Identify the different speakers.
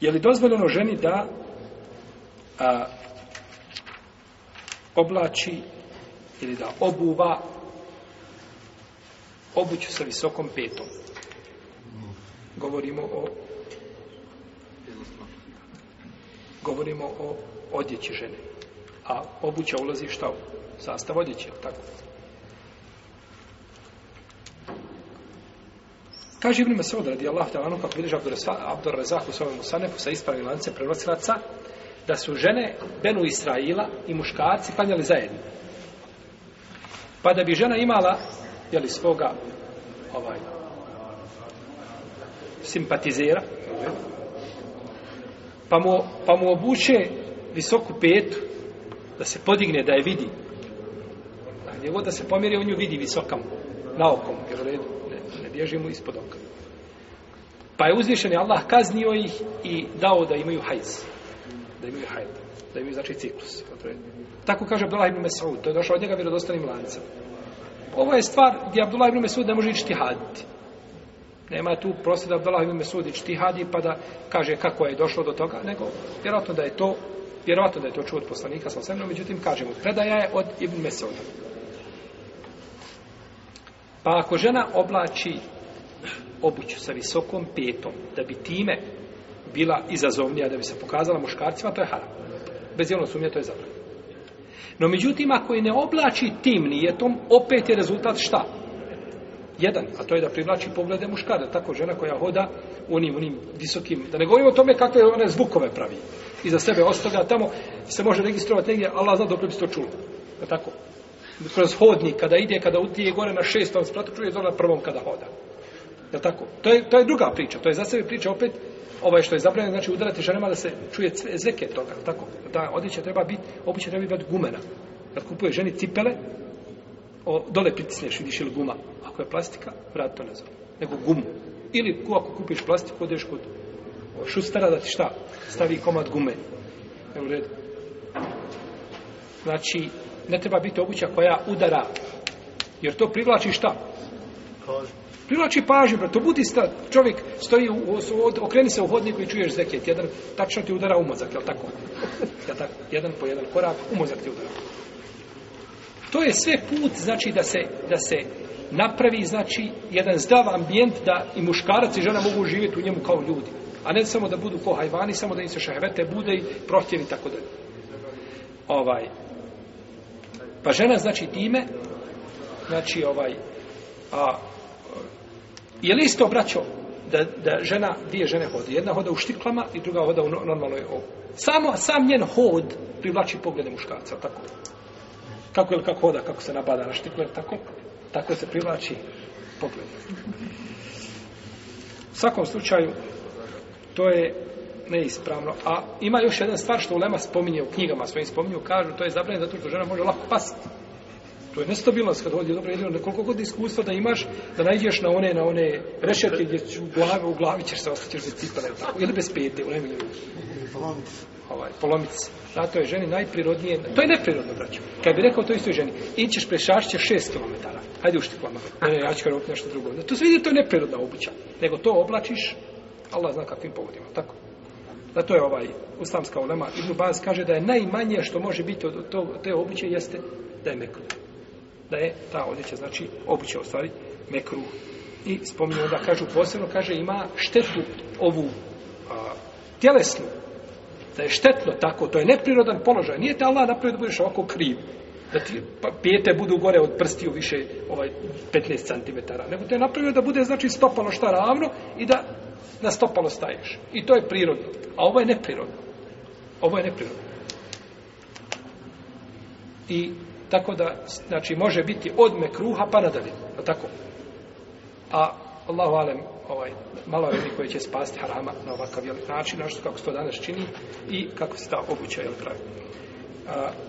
Speaker 1: Je li dozvoljeno ženi da a, oblači ili da obuva obuću sa visokom petom? Govorimo o govorimo o odjeći žene. A obuća ulazi šta? Sastav odjeće, tako? Kaže Ibn Mesaud radi Allah ta lanu kako bilježi Abdur Razak u svojom usanepu sa ispravi lance prenosilaca da su žene Benu Israila i muškarci klanjali zajedno. Pa da bi žena imala jeli, svoga ovaj, simpatizera pa mu, pa mu obuče visoku petu da se podigne, da je vidi. Njegov da se pomiri, on ju vidi visokam, na okom, jer u redu ne, ne bježimo ispod oka. Pa je uzvišen je Allah kaznio ih i dao da imaju hajz. Da imaju hajz. Da imaju znači ciklus. Tako kaže Abdullah ibn Mesud. To je došao od njega vjerodostanim lancem. Ovo je stvar gdje Abdullah ibn Mesud ne može ići tihaditi. Nema tu prosto da Abdullah ibn Mesud ići tihadi pa da kaže kako je došlo do toga. Nego vjerojatno da je to vjerojatno da je to čuo od poslanika sa osemno. Međutim, kažemo, predaja je od ibn Mesuda. Pa ako žena oblači obuću sa visokom petom, da bi time bila izazovnija, da bi se pokazala muškarcima, to je haram. Bez jednog sumnje to je zabranjeno. No međutim, ako je ne oblači tim nijetom, opet je rezultat šta? Jedan, a to je da privlači poglede muškara. Tako žena koja hoda onim, onim visokim... Da ne govorimo o tome kakve one zvukove pravi. I za sebe ostavlja tamo se može registrovati negdje, Allah zna dobro bi se to čulo. Je tako? kroz hodnik, kada ide, kada utije gore na šestom spratu, čuje zona prvom kada hoda. Je tako? To je, to je druga priča. To je za sebe priča opet ovaj što je zabranjeno, znači udarati ženama da se čuje zveke toga. Tako? Da odjeća treba biti, običaj treba biti gumena. Kad kupuje ženi cipele, o, dole pritisneš, vidiš ili guma. Ako je plastika, vrat to ne zove. Nego gumu. Ili ku, ako kupiš plastiku, odeš kod šustara da ti šta? Stavi komad gume. Evo red. Znači, ne treba biti obuća koja udara. Jer to privlači šta? Privlači pažnju, bro. To budista čovjek stoji, u, od, okreni se u hodniku i čuješ zeket. Jedan, tačno ti udara u mozak, je li tako? Jel tako? Jedan po jedan korak, u mozak ti udara. To je sve put, znači, da se, da se napravi, znači, jedan zdrav ambijent da i muškarac i žena mogu živjeti u njemu kao ljudi. A ne samo da budu ko hajvani, samo da im se šehevete bude i prohtjevi, tako da. Ovaj, Pa žena znači time, znači ovaj, a, e, je li isto obraćao da, da žena, dvije žene hode, jedna hoda u štiklama i druga hoda u normalnoj ovu. Samo, sam njen hod privlači poglede muškarca, tako. Kako je kako hoda, kako se nabada na štikler, tako, tako se privlači poglede. U svakom slučaju, to je neispravno. A ima još jedan stvar što ulema spominje u knjigama svojim spominju, kažu to je zabranjeno zato što žena može lako pasti. To je nestabilnost kad hodi dobro jedino koliko god iskustva da imaš da nađeš na one na one rešetke gdje će u glavu u glavi ćeš se ostati bez cipela tako ili bez pete u nemilju. Ovaj polomic. Zato je ženi najprirodnije. To je neprirodno braćo. Kad bi rekao to isto ženi, ićeš pešašće 6 km. Hajde ušti kvama. Ne, ja ću kao nešto drugo. To se vidi to je neprirodna obuća. Nego to oblačiš Allah zna kakvim povodima, tako? Da to je ovaj islamska ulema Ibn Baz kaže da je najmanje što može biti od to, te običe jeste da je mekruh. Da je ta odjeća, znači običe ostvari mekruh. I spominjamo da kažu posebno, kaže ima štetu ovu a, tjelesnu. Da je štetno tako, to je neprirodan položaj. Nije te Allah napravio da budeš ovako kriv da ti pa, pijete budu gore od prstiju više ovaj 15 cm. Nego te je napravio da bude znači stopalo šta ravno i da na stopalo staješ. I to je prirodno. A ovo je neprirodno. Ovo je neprirodno. I tako da, znači, može biti odme kruha pa nadalje. A tako. A Allahu alem, ovaj, malo je koji će spasti harama na ovakav jel, način, našto kako se to danas čini i kako se ta obuća je pravi. A,